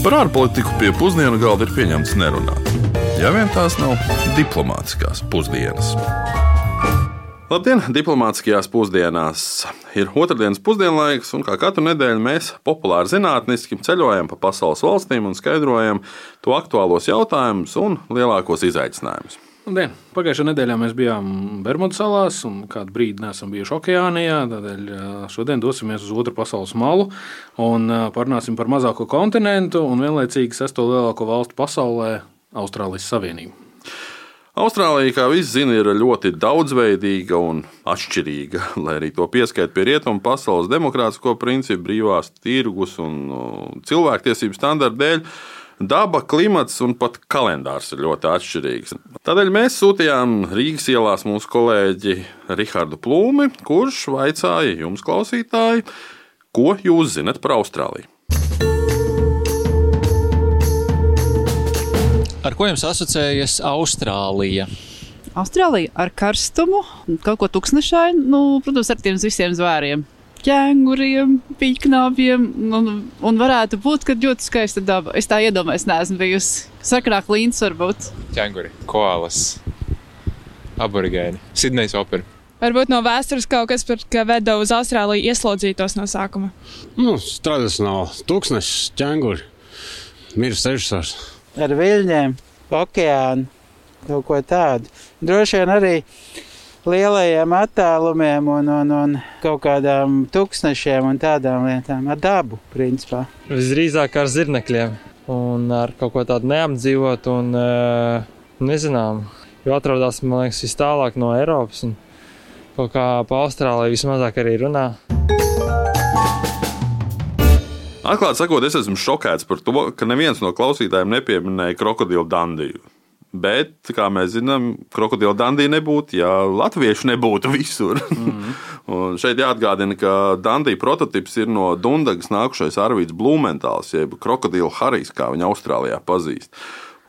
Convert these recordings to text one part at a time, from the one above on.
Par ārpolitiku pie pusdienu galda ir pieņemts nerunāt. Ja vien tās nav diplomātiskās pusdienas. Labdien! Diplomātiskajās pusdienās ir otrdienas pusdienlaiks, un kā katru nedēļu mēs populāri zinātniski ceļojam pa pasaules valstīm un skaidrojam to aktuālos jautājumus un lielākos izaicinājumus. Labdien! Pagājušajā nedēļā mēs bijām Bermudu salās, un kādu brīdi neesam bijuši okeānijā. Tādēļ šodien dosimies uz otru pasaules malu un parunāsim par mazāko kontinentu un vienlaicīgi sesto lielāko valstu pasaulē - Austrālijas Savienību. Austrālija, kā visi zina, ir ļoti daudzveidīga un atšķirīga. Lai arī to pieskaita pie rietumu pasaules demokrātisko principu, brīvās tirgus un cilvēktiesību standartu dēļ, daba, klimats un pat kalendārs ir ļoti atšķirīgs. Tādēļ mēs sūtījām Rīgas ielās mūsu kolēģi Rihardu Plūmi, kurš vaicāja jums, klausītāji, ko jūs zinat par Austrāliju. Ar ko jums asociējas Austrālija? Austrālija ar karstumu, kaut ko tuksnešainu, nu, protams, ar tiem visiem zvēriem. Ķēnguriem, pīknābiem, un, un varētu būt, ka ļoti skaista daba. Es tā iedomājos, neesmu bijusi. Sakrāk līnijas varbūt. Ķēnguri, koalas, aborigēni, Sidnejas opera. Varbūt no vēstures kaut kas, par, ka veda uz Austrāliju ieslodzītos no sākuma. Nu, tradicionāli tūkstoši ķēnguri, mirst sešsars ar viļņiem, okeānu, kaut ko tādu. Droši vien arī lielajiem attālumiem un, un, un kaut kādām tūkstošiem un tādām lietām, ar dabu, principā. Visdrīzāk ar zirnekļiem un ar kaut ko tādu neapdzīvotu un nezinām, jo atrodas, man liekas, vis tālāk no Eiropas un kaut kā pa Austrāliju vismazāk arī runā. Atklāti sakot, es esmu šokēts par to, ka neviens no klausītājiem nepieminēja krokodilu dandiju. Bet, kā mēs zinām, krokodila dandija nebūtu, ja latvieši nebūtu visur. Mm šeit jāatgādina, ka dandija prototyps ir no Dundagas nākušais Arvīds Blūmentāls, jeb krokodila Harijs, kā viņu Austrālijā pazīst.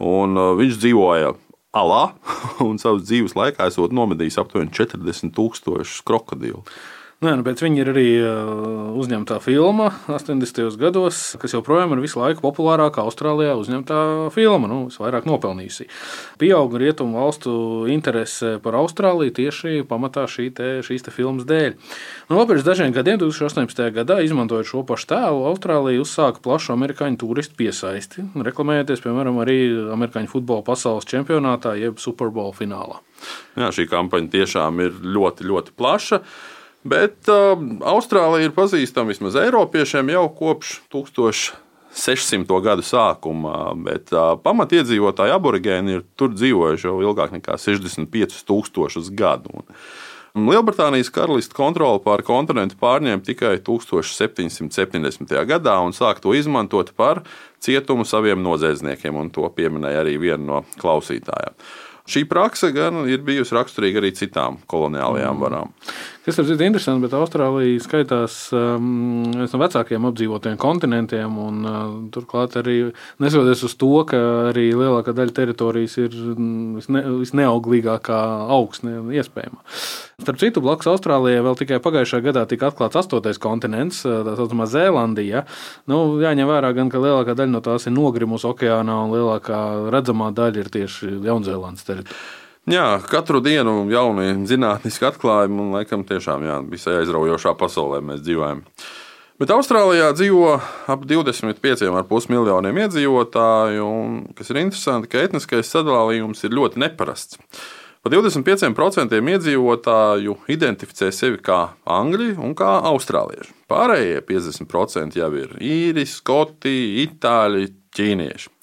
Un, uh, viņš dzīvoja alā un savas dzīves laikā esot nomedījis aptuveni 40 tūkstošus krokodilu. Nē, nu, pēc viņa ir arī uh, uzņemta filma 80. gados, kas joprojām ir visu laiku populārākā Austrālijā uzņemtā filma, nu, visvairāk nopelnījusi. Pieauga rietumu valstu interese par Austrāliju tieši pamatā šī te, šīs te filmas dēļ. Nu, vēl pirms dažiem gadiem, 2018. gadā, izmantojot šo pašu tēlu, Austrālija uzsāka plašu amerikāņu turistu piesaisti, reklamējoties, piemēram, arī amerikāņu futbola pasaules čempionātā, jeb Super Bowl finālā. Jā, šī kampaņa tiešām ir ļoti, ļoti plaša. Bet uh, Austrālija ir pazīstama vismaz Eiropiešiem jau kopš 1600. gadu sākuma, bet uh, pamatiedzīvotāji aborigēni ir tur dzīvojuši jau ilgāk nekā 65,000 gadu. Un Lielbritānijas karalists kontroli pār kontinentu pārņēma tikai 1770. gadā un sāka to izmantot par cietumu saviem noziedzniekiem, un to pieminēja arī viena no klausītājiem. Šī prakse gan ir bijusi raksturīga arī citām koloniālajām mm. Kas ir interesanti, bet Austrālija skaitās um, no vecākajiem apdzīvotiem kontinentiem. Un, uh, turklāt, arī neskatoties uz to, ka arī lielākā daļa teritorijas ir mm, visne, visneauglīgākā augsne iespējama. Starp citu, blakus Austrālijai vēl tikai pagājušajā gadā tika atklāts astotais kontinents, uh, tā saucamā Zēlandija. Nu, jāņem vērā, gan, ka lielākā daļa no tās ir nogrimusi okeānā, un lielākā redzamā daļa ir tieši Jaunzēlandes teritorija. Jā, katru dienu jauni zinātniski atklājumi, un laikam tiešām jā, visai aizraujošā pasaulē mēs dzīvojam. Bet Austrālijā dzīvo ap 25,5 miljoniem iedzīvotāju, un kas ir interesanti, ka etniskais sadalījums ir ļoti neparasts. Pa 25% iedzīvotāju identificē sevi kā angļi un kā austrālieši. Pārējie 50% jau ir īri, skoti, itāļi, ķīnieši.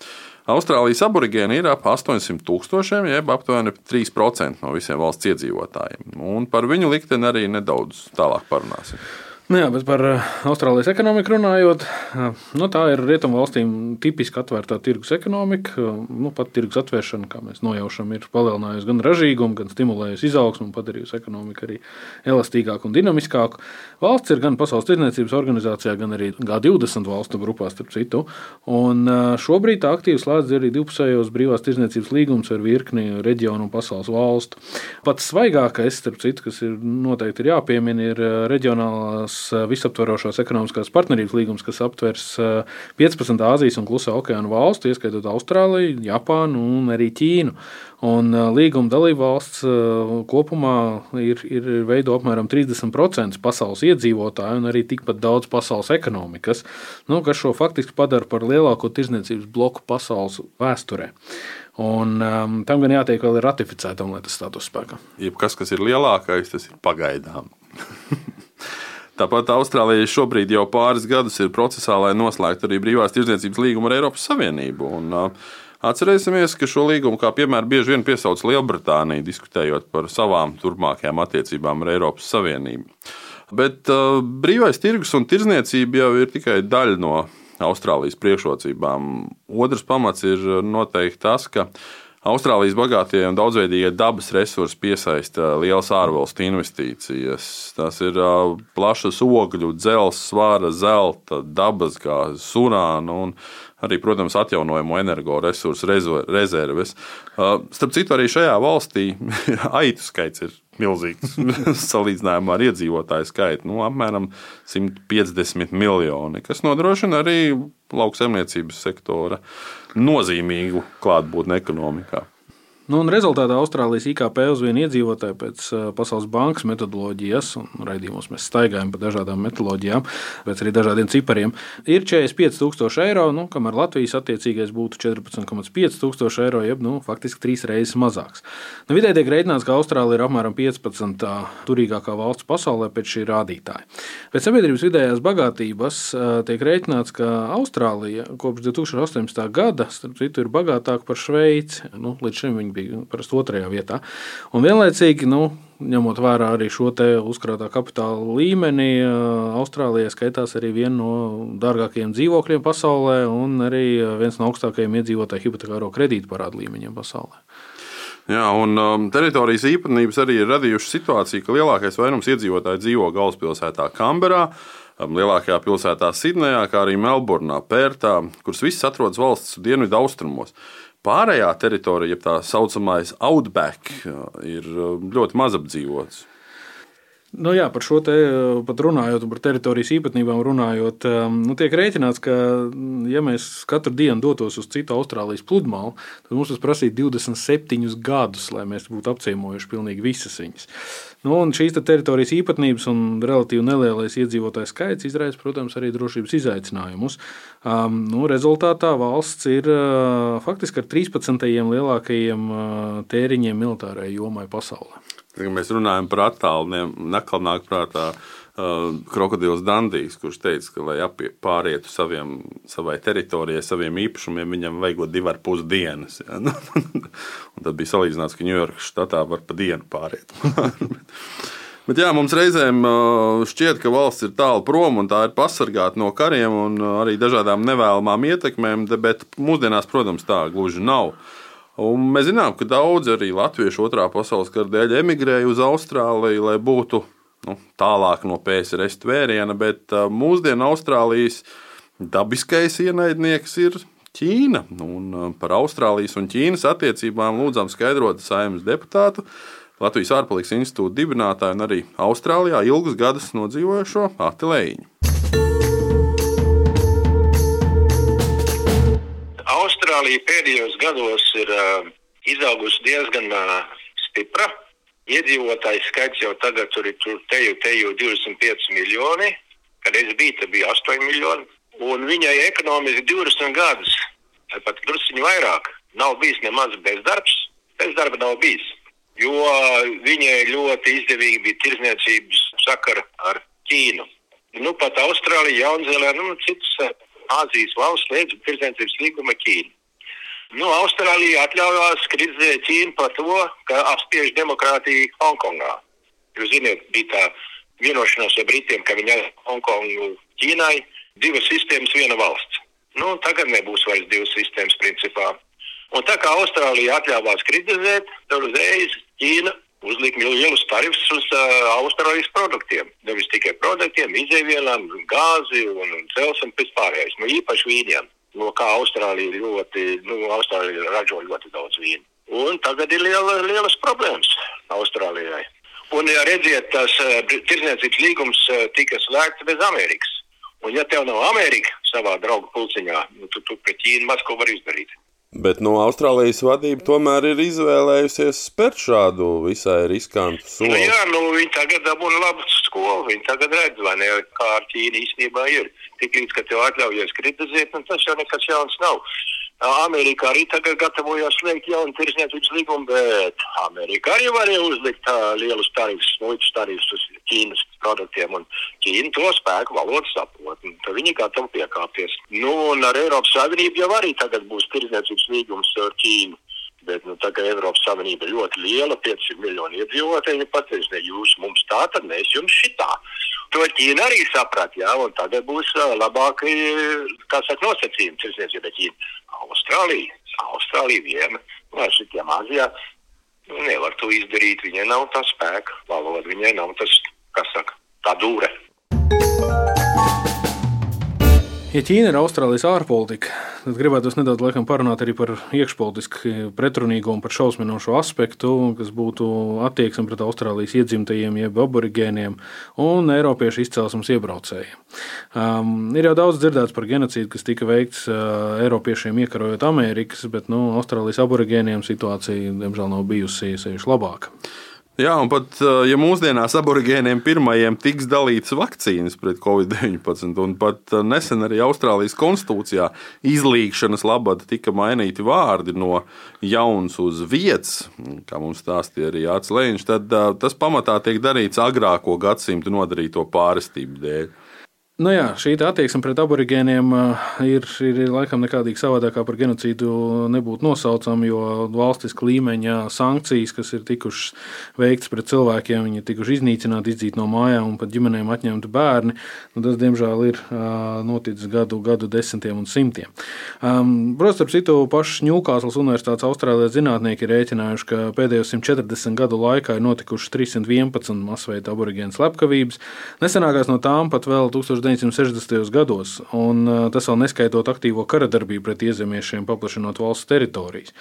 Austrālijas aborigēni ir ap 800 tūkstošiem, jeb aptuveni 3% no visiem valsts iedzīvotājiem. Un par viņu likteni arī nedaudz tālāk parunāsim. Nu jā, bet par eh, Austrālijas ekonomiku runājot, eh, nu tā ir rietumu valstīm tipiski atvērtā tirgus ekonomika. Eh, nu, pat tirgus atvēršana, kā mēs nojaušam, ir palielinājusi gan ražīgumu, gan stimulējusi izaugsmu un padarījusi ekonomiku arī elastīgāku un dinamiskāku. Valsts ir gan Pasaules tirdzniecības organizācijā, gan arī G20 valstu grupā, starp citu. Un šobrīd tā aktīvi slēdz arī divpusējos brīvās tirdzniecības līgumus ar virkni reģionu un pasaules valstu. Pats svaigākais, starp citu, kas ir noteikti ir jāpiemina, ir reģionālās uh, visaptvarošās ekonomiskās partnerības līgums, kas aptvers uh, 15 Āzijas un Klusā okeāna valstu, ieskaitot Austrāliju, Japānu un arī Ķīnu. Un uh, līguma dalībvalsts kopumā ir, ir veido apmēram 30% pasaules iedzīvotāju un arī tikpat daudz pasaules ekonomikas, nu, kas šo faktiski padara par lielāko tirzniecības bloku pasaules vēsturē. Un, um, tam gan jātiek vēl ratificētam, lai tas stātos spēkā. Jebkas, kas ir lielākais, tas ir pagaidām. Tāpat Austrālijai šobrīd jau pāris gadus ir procesā, lai noslēgtu arī brīvās tirdzniecības līgumu ar Eiropas Savienību. Un, uh, Atcerēsimies, ka šo līgumu kā piemēru bieži vien piesauc Lielbritānija, diskutējot par savām turpmākajām attiecībām ar Eiropas Savienību. Bet uh, brīvais tirgus un tirdzniecība jau ir tikai daļa no Austrālijas priekšrocībām. Otrs pamats ir noteikti tas, ka Austrālijas bagātie un daudzveidīgie dabas resursi piesaista lielas ārvalstu investīcijas. Tas ir plašas ogļu, dzelzs, svāra, zelta, dabasgāzes, urāna un arī, protams, atjaunojamo energoresursu rezerves. Starp citu, arī šajā valstī aitu skaits ir milzīgs salīdzinājumā ar iedzīvotāju skaitu. Nu, apmēram 150 miljoni, kas nodrošina arī lauksaimniecības sektora nozīmīgu klātbūtni ekonomikā. Nu, rezultātā Austrālijas IKP uz vienu iedzīvotāju pēc Pasaules bankas metodoloģijas, un raidījumos mēs staigājam pa dažādām metodoloģijām, pēc arī dažādiem cipariem, ir 45,000 eiro, nu, kamēr Latvijas attiecīgais būtu 14,500 eiro, jeb nu, faktiski trīs reizes mazāks. Nu, vidēji tiek rēķināts, ka Austrālija ir apmēram 15. turīgākā valsts pasaulē pēc šī rādītāja. Pēc sabiedrības vidējās bagātības tiek rēķināts, ka Austrālija kopš 2018. gada, starp citu, ir bagātāka par Šveici. Nu, līdz šim viņi bija parasti otrajā vietā. Un vienlaicīgi, nu, ņemot vērā arī šo uzkrātā kapitāla līmeni, Austrālijā skaitās arī viena no dārgākajiem dzīvokļiem pasaulē un arī viens no augstākajiem iedzīvotāju hipotekāro kredītu parādu līmeņiem pasaulē. Jā, un um, teritorijas īpatnības arī ir radījušas situāciju, ka lielākais vairums iedzīvotāju dzīvo galvaspilsētā Kamberā, lielākajā pilsētā Sidnejā, kā arī Melburnā, Pērtā, kuras visas atrodas valsts dienvidu austrumos. Pārējā teritorija, jeb tā saucamais outback, ir ļoti maz apdzīvots. Nu jā, par šo te pat runājot, par teritorijas īpatnībām runājot, nu, tiek rēķināts, ka, ja mēs katru dienu dotos uz citu Austrālijas pludmali, tad mums tas prasīja 27 gadus, lai mēs būtu apciemojuši pilnīgi visas viņas. Nu, šīs te teritorijas īpatnības un relatīvi nelielais iedzīvotāju skaits izraisa, protams, arī drošības izaicinājumus. Um, nu, rezultātā valsts ir uh, faktiski ar 13. lielākajiem uh, tēriņiem militārajai jomai pasaulē. Kad mēs runājam par attālumiem, nakal nāk prātā uh, krokodils Dandijs, kurš teica, ka, lai apie, pārietu saviem, savai teritorijai, saviem īpašumiem, viņam vajagot divu ar pus dienas. Ja? un tad bija salīdzināts, ka Ņujorkas štatā var pa dienu pāriet. Bet jā, mums reizēm šķiet, ka valsts ir tālu prom un tā ir pasargāta no kariem un arī dažādām nevēlamām ietekmēm, bet mūsdienās, protams, tā gluži nav. Un mēs zinām, ka daudzi arī latvieši otrā pasaules kara dēļ emigrēja uz Austrāliju, lai būtu nu, tālāk no PSRS tvēriena, bet mūsdienu Austrālijas dabiskais ienaidnieks ir Ķīna. Un par Austrālijas un Ķīnas attiecībām lūdzām skaidrot saimnes deputātu Latvijas ārpolitikas institūta dibinātāju un arī Austrālijā ilgus gadus nodzīvojušo Atilēņu. Austrālija pēdējos gados ir uh, izaugusi diezgan uh, stipra. Iedzīvotāju skaits jau tagad tur ir tur teju, teju 25 miljoni, kad es biju, tad bija 8 miljoni. Un viņai ekonomiski 20 gadus, pat drusciņi vairāk, nav bijis nemaz bezdarbs. Bezdarba nav bijis jo viņai ļoti izdevīgi bija tirzniecības sakara ar Ķīnu. Nu, pat Austrālija, Jaunzēlē, nu, citas eh, Āzijas valsts slēdz tirzniecības līgumu ar Ķīnu. Nu, Austrālija atļāvās kritizēt Ķīnu par to, ka apspiež demokrātiju Hongkongā. Jūs zināt, bija tā vienošanās ar Britiem, ka viņi Hongkongu Ķīnai, divas sistēmas, viena valsts. Nu, tagad nebūs vairs divas sistēmas principā. Un tā kā Austrālija atļāvās kritizēt, tad uzreiz Ķīna uzlika lielus tarifus uz uh, Austrālijas produktiem. Nevis tikai produktiem, izēvielām, gāzi un, un cels un vispārējais. Nu, īpaši vīniem, no kā Austrālija ļoti, nu, Austrālija ražo ļoti daudz vīnu. Un tagad ir liela, lielas problēmas Austrālijai. Un, ja redziet, tas uh, tirdzniecības līgums uh, tika slēgts bez Amerikas. Un, ja tev nav Amerika savā draugu pulciņā, nu, tu, tu pret Ķīnu maz ko vari izdarīt. Bet no Austrālijas vadība tomēr ir izvēlējusies spērt šādu visai riskantu soli. Nu, jā, nu, viņi tagad dabūna labu skolu. Viņi tagad redz, vai ne, kā ar Ķīnu īstenībā ir. Tiklīdz, ka tev atļaujies kritizēt, nu, tas jau nekas jauns nav. Amerikā arī tagad gatavojās slēgt jaunu tirsniecības līgumu, bet Amerikā arī varēja uzlikt uh, lielus tarifus, muitas tarifus uz Ķīnas produktiem. Un Ķīna to spēku valodu saprot. Tad viņi gatavi piekāpties. Nu, un ar Eiropas Savienību jau arī tagad būs tirsniecības līgums ar Ķīnu. Bet, nu, tā kā Eiropas Savienība ir ļoti liela, 500 miljoni iedzīvotāji, viņi pateiks, ne jūs mums tā, tad mēs jums šitā. To Ķīna arī saprat, jā, un tagad būs labāki, kā saka, nosacījumi tirsniecībai Ķīna. Austrālija, Austrālija viena, nu, ar šitiem Āzijā, nu, nevar to izdarīt, viņai nav tā spēka, valoda, viņai nav tas, kas saka, tā dūre. Ja Ķīna ir Austrālijas ārpolitika, tad gribētu nedaudz laikam, parunāt arī par iekšpolitiski pretrunīgo un par šausminošo aspektu, kas būtu attieksme pret Austrālijas iedzimtajiem, jeb aborigēniem un Eiropiešu izcelsmes iebraucējiem. Um, ir jau daudz dzirdēts par genocīdu, kas tika veikts uh, Eiropiešiem iekarojot Amerikas, bet nu, Austrālijas aborigēniem situācija, diemžēl, nav bijusi sevišķi labāka. Jā, un pat ja mūsdienās aborigēniem pirmajiem tiks dalītas vakcīnas pret covid-19, un pat nesen arī Austrālijas konstitūcijā izlīgšanas labad tika mainīti vārdi no jauns uz vietas, kā mums stāstīja arī Jānis Lēņš, tad tas pamatā tiek darīts agrāko gadsimtu nodarīto pārestību dēļ. Nu jā, šī attieksme pret aborigēniem ir, ir laikam nekādīgi savādākā par genocīdu nebūtu nosaucama, jo valstiska līmeņa sankcijas, kas ir tikušas veikts pret cilvēkiem, viņi ir tikuši iznīcināti, izdzīti no mājām un pat ģimenēm atņemti bērni. Nu, tas, diemžēl, ir noticis gadu, gadu desmitiem un simtiem. Protams, ar citu pašu Ņūkāslas Universitātes Austrālijas zinātnieki ir rēķinājuši, ka pēdējo 140 gadu laikā ir notikušas 311 masveida aborigēnu slepkavības. Nesenākās no tām pat vēl 1000. 1960. gados, un tas vēl neskaitot aktīvo karadarbību pret iezemiešiem, paplašinot valsts teritorijas.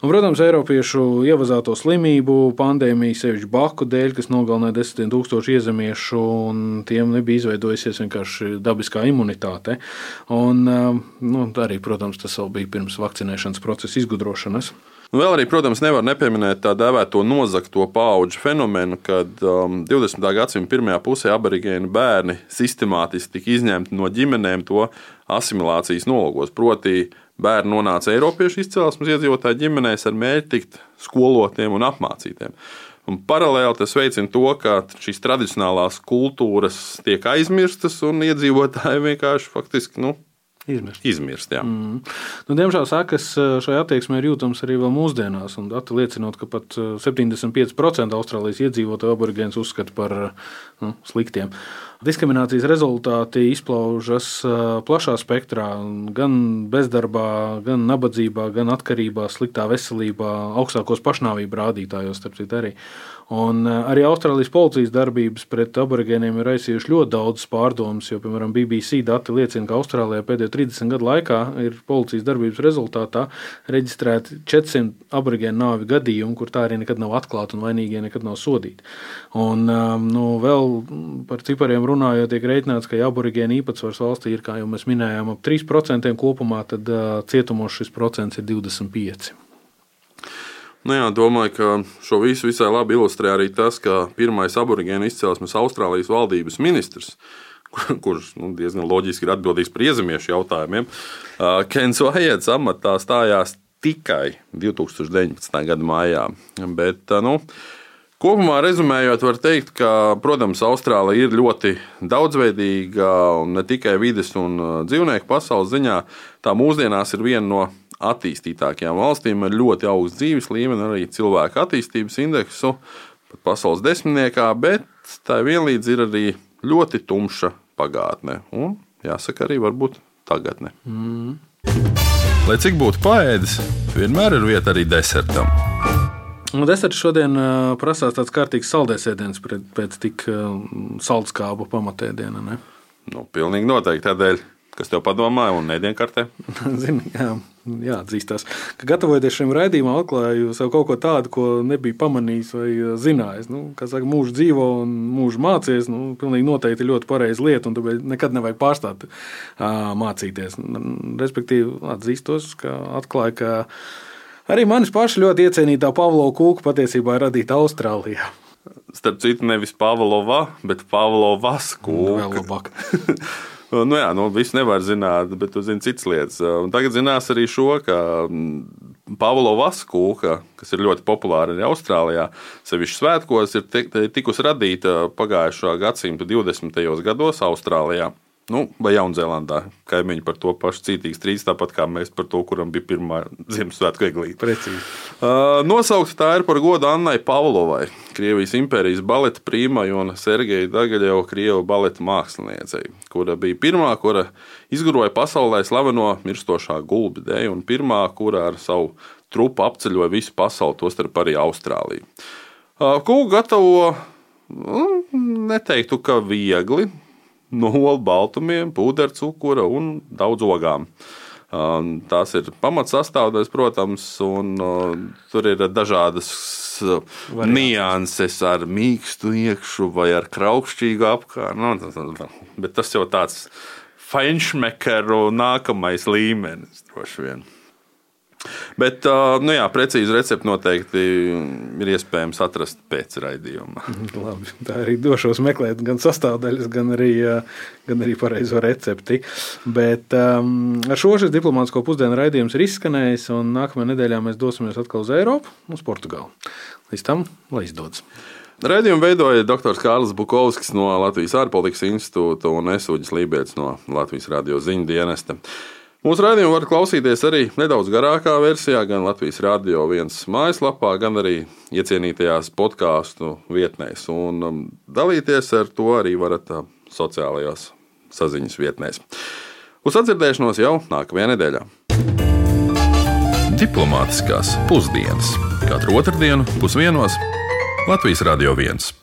Un, protams, Eiropiešu ievazāto slimību, pandēmiju, sevišķi baku dēļ, kas nogalināja desmitiem tūkstošu iezemiešu, un tiem nebija izveidojusies vienkārši dabiskā imunitāte. Un, nu, arī, protams, tas vēl bija pirms vakcinēšanas procesa izgudrošanas. Un vēl arī, protams, nevar nepieminēt tā dēvēto nozagto pauģu fenomenu, kad um, 20. gadsimta pirmajā pusē aborigēnu bērni sistemātiski tika izņemti no ģimenēm to asimilācijas nolūkos. Proti, bērni nonāca Eiropiešu izcelsmes iedzīvotāju ģimenēs ar mērķi tikt skolotiem un apmācītiem. Un paralēli tas veicina to, ka šīs tradicionālās kultūras tiek aizmirstas un iedzīvotāji vienkārši faktiski nu, Izmirst. Izmirst jā. mm. nu, diemžēl sekas šai attieksmei ir jūtams arī mūsdienās. Dati liecinot, ka pat 75% Austrālijas iedzīvotāju aborigēns uzskata par nu, sliktiem. Diskriminācijas rezultāti izpaužas plašā spektrā, gan bezdarbā, gan nabadzībā, gan atkarībā, sliktā veselībā, augstākos pašnāvību rādītājos, starp citu arī. Un arī Austrālijas policijas darbības pret aborigēniem ir raisījuši ļoti daudz pārdomas, jo, piemēram, BBC dati liecina, ka Austrālijā pēdējo 30 gadu laikā ir policijas darbības rezultātā reģistrēti 400 aborigēnu nāvi gadījumi, kur tā arī nekad nav atklāta un vainīgie nekad nav sodīti. Un, nu, vēl par cipariem runājot, tiek rēķināts, ka ja aborigēnu īpatsvars valstī ir, kā jau mēs minējām, ap 3% kopumā, tad cietumos šis procents ir 25%. Nu jā, domāju, ka šo visu visai labi ilustrē arī tas, ka pirmais aborigēnu izcelsmes Austrālijas valdības ministrs, kurš nu, diezgan loģiski ir atbildīgs par iezemiešu jautājumiem, Kens Vajets amatā stājās tikai 2019. gada maijā. Bet, nu, Kopumā rezumējot, var teikt, ka, protams, Austrālija ir ļoti daudzveidīga un ne tikai vides un dzīvnieku pasaules ziņā. Tā mūsdienās ir viena no attīstītākajām valstīm ar ļoti augstu dzīves līmeni, arī cilvēku attīstības indeksu, pat pasaules desmitniekā, bet tā vienlīdz ir arī ļoti tumša pagātne. Un, jāsaka, arī varbūt tagadne. Mm. Lai cik būtu paēdis, vienmēr ir vieta arī desertam. Nu, deserts šodien uh, prasās tāds kārtīgs saldēs ēdiens pēc tik saldskābu pamatēdiena. Ne? Nu, pilnīgi noteikti. Tādēļ Kas tev padomāja un nedienkartē? Zini, jā, jāatzīstās, ka gatavojoties šim raidījumam, atklāju sev kaut ko tādu, ko nebiju pamanījis vai zinājis. Nu, kā saka, mūžs dzīvo un mūžs mācies, nu, pilnīgi noteikti ļoti pareiza lieta, un tāpēc nekad nevajag pārstāt uh, mācīties. Respektīvi, atzīstos, ka atklāju, ka arī manis paši ļoti iecienītā Pavlova kūka patiesībā ir radīta Austrālijā. Starp citu, nevis Pavlova, bet Pavlovas kūka. Nu, jā, nu, visu nevar zināt, bet tu zini citas lietas. Un tagad zinās arī šo, ka Pāvila Vaskūka, kas ir ļoti populāra arī Austrālijā, sevišķi svētkos, ir tikusi radīta pagājušā gadsimta 20. gados Austrālijā. Nu, vai Jaunzēlandā kaimiņi par to pašu cītīgi strīdus, tāpat kā mēs par to, kuram bija pirmā Ziemassvētku eglīte. Precīzi. Uh, nosaukta tā ir par godu Annai Pavlovai, Krievijas impērijas baleta prīmai un Sergeja Dagaļeva, Krievijas baleta māksliniecei, kura bija pirmā, kura izguroja pasaulē slaveno mirstošā gulbi dēļ, un pirmā, kura ar savu trupu apceļoja visu pasauli, tostarp arī Austrāliju. Uh, Kūku gatavo, nu, neteiktu, ka viegli no olu baltumiem, pūderu cukura un daudz ogām. Tās ir pamatsastāvdaļas, protams, un tur ir dažādas Variants. nianses ar mīkstu iekšu vai ar kraukšķīgu apkārtni. Nu, bet tas jau tāds feinšmekeru nākamais līmenis droši vien. Bet, nu jā, precīzi recepti noteikti ir iespējams atrast pēc raidījuma. Labi, tā arī došos meklēt gan sastāvdaļas, gan arī, gan arī pareizo recepti. Bet um, ar šo šis diplomātsko pusdienu raidījums ir izskanējis, un nākamajā nedēļā mēs dosimies atkal uz Eiropu, uz Portugāli. Līdz tam, lai izdodas! Raidījumu veidoja dr. Kārlis Bukovskis no Latvijas ārpolitikas institūta un Esuģis Lībijams no Latvijas radio ziņu dienesta. Mūsu raidījumu var klausīties arī nedaudz garākā versijā, gan Latvijas Rādio 1 mājaslapā, gan arī iecienītajās podkāstu vietnēs. Un um, dalīties ar to arī varat uh, sociālajās saziņas vietnēs. Uz atdzirdēšanos jau nākamajā nedēļā. Diplomātiskās pusdienas katru otrdienu pusdienos Latvijas Rādio 1.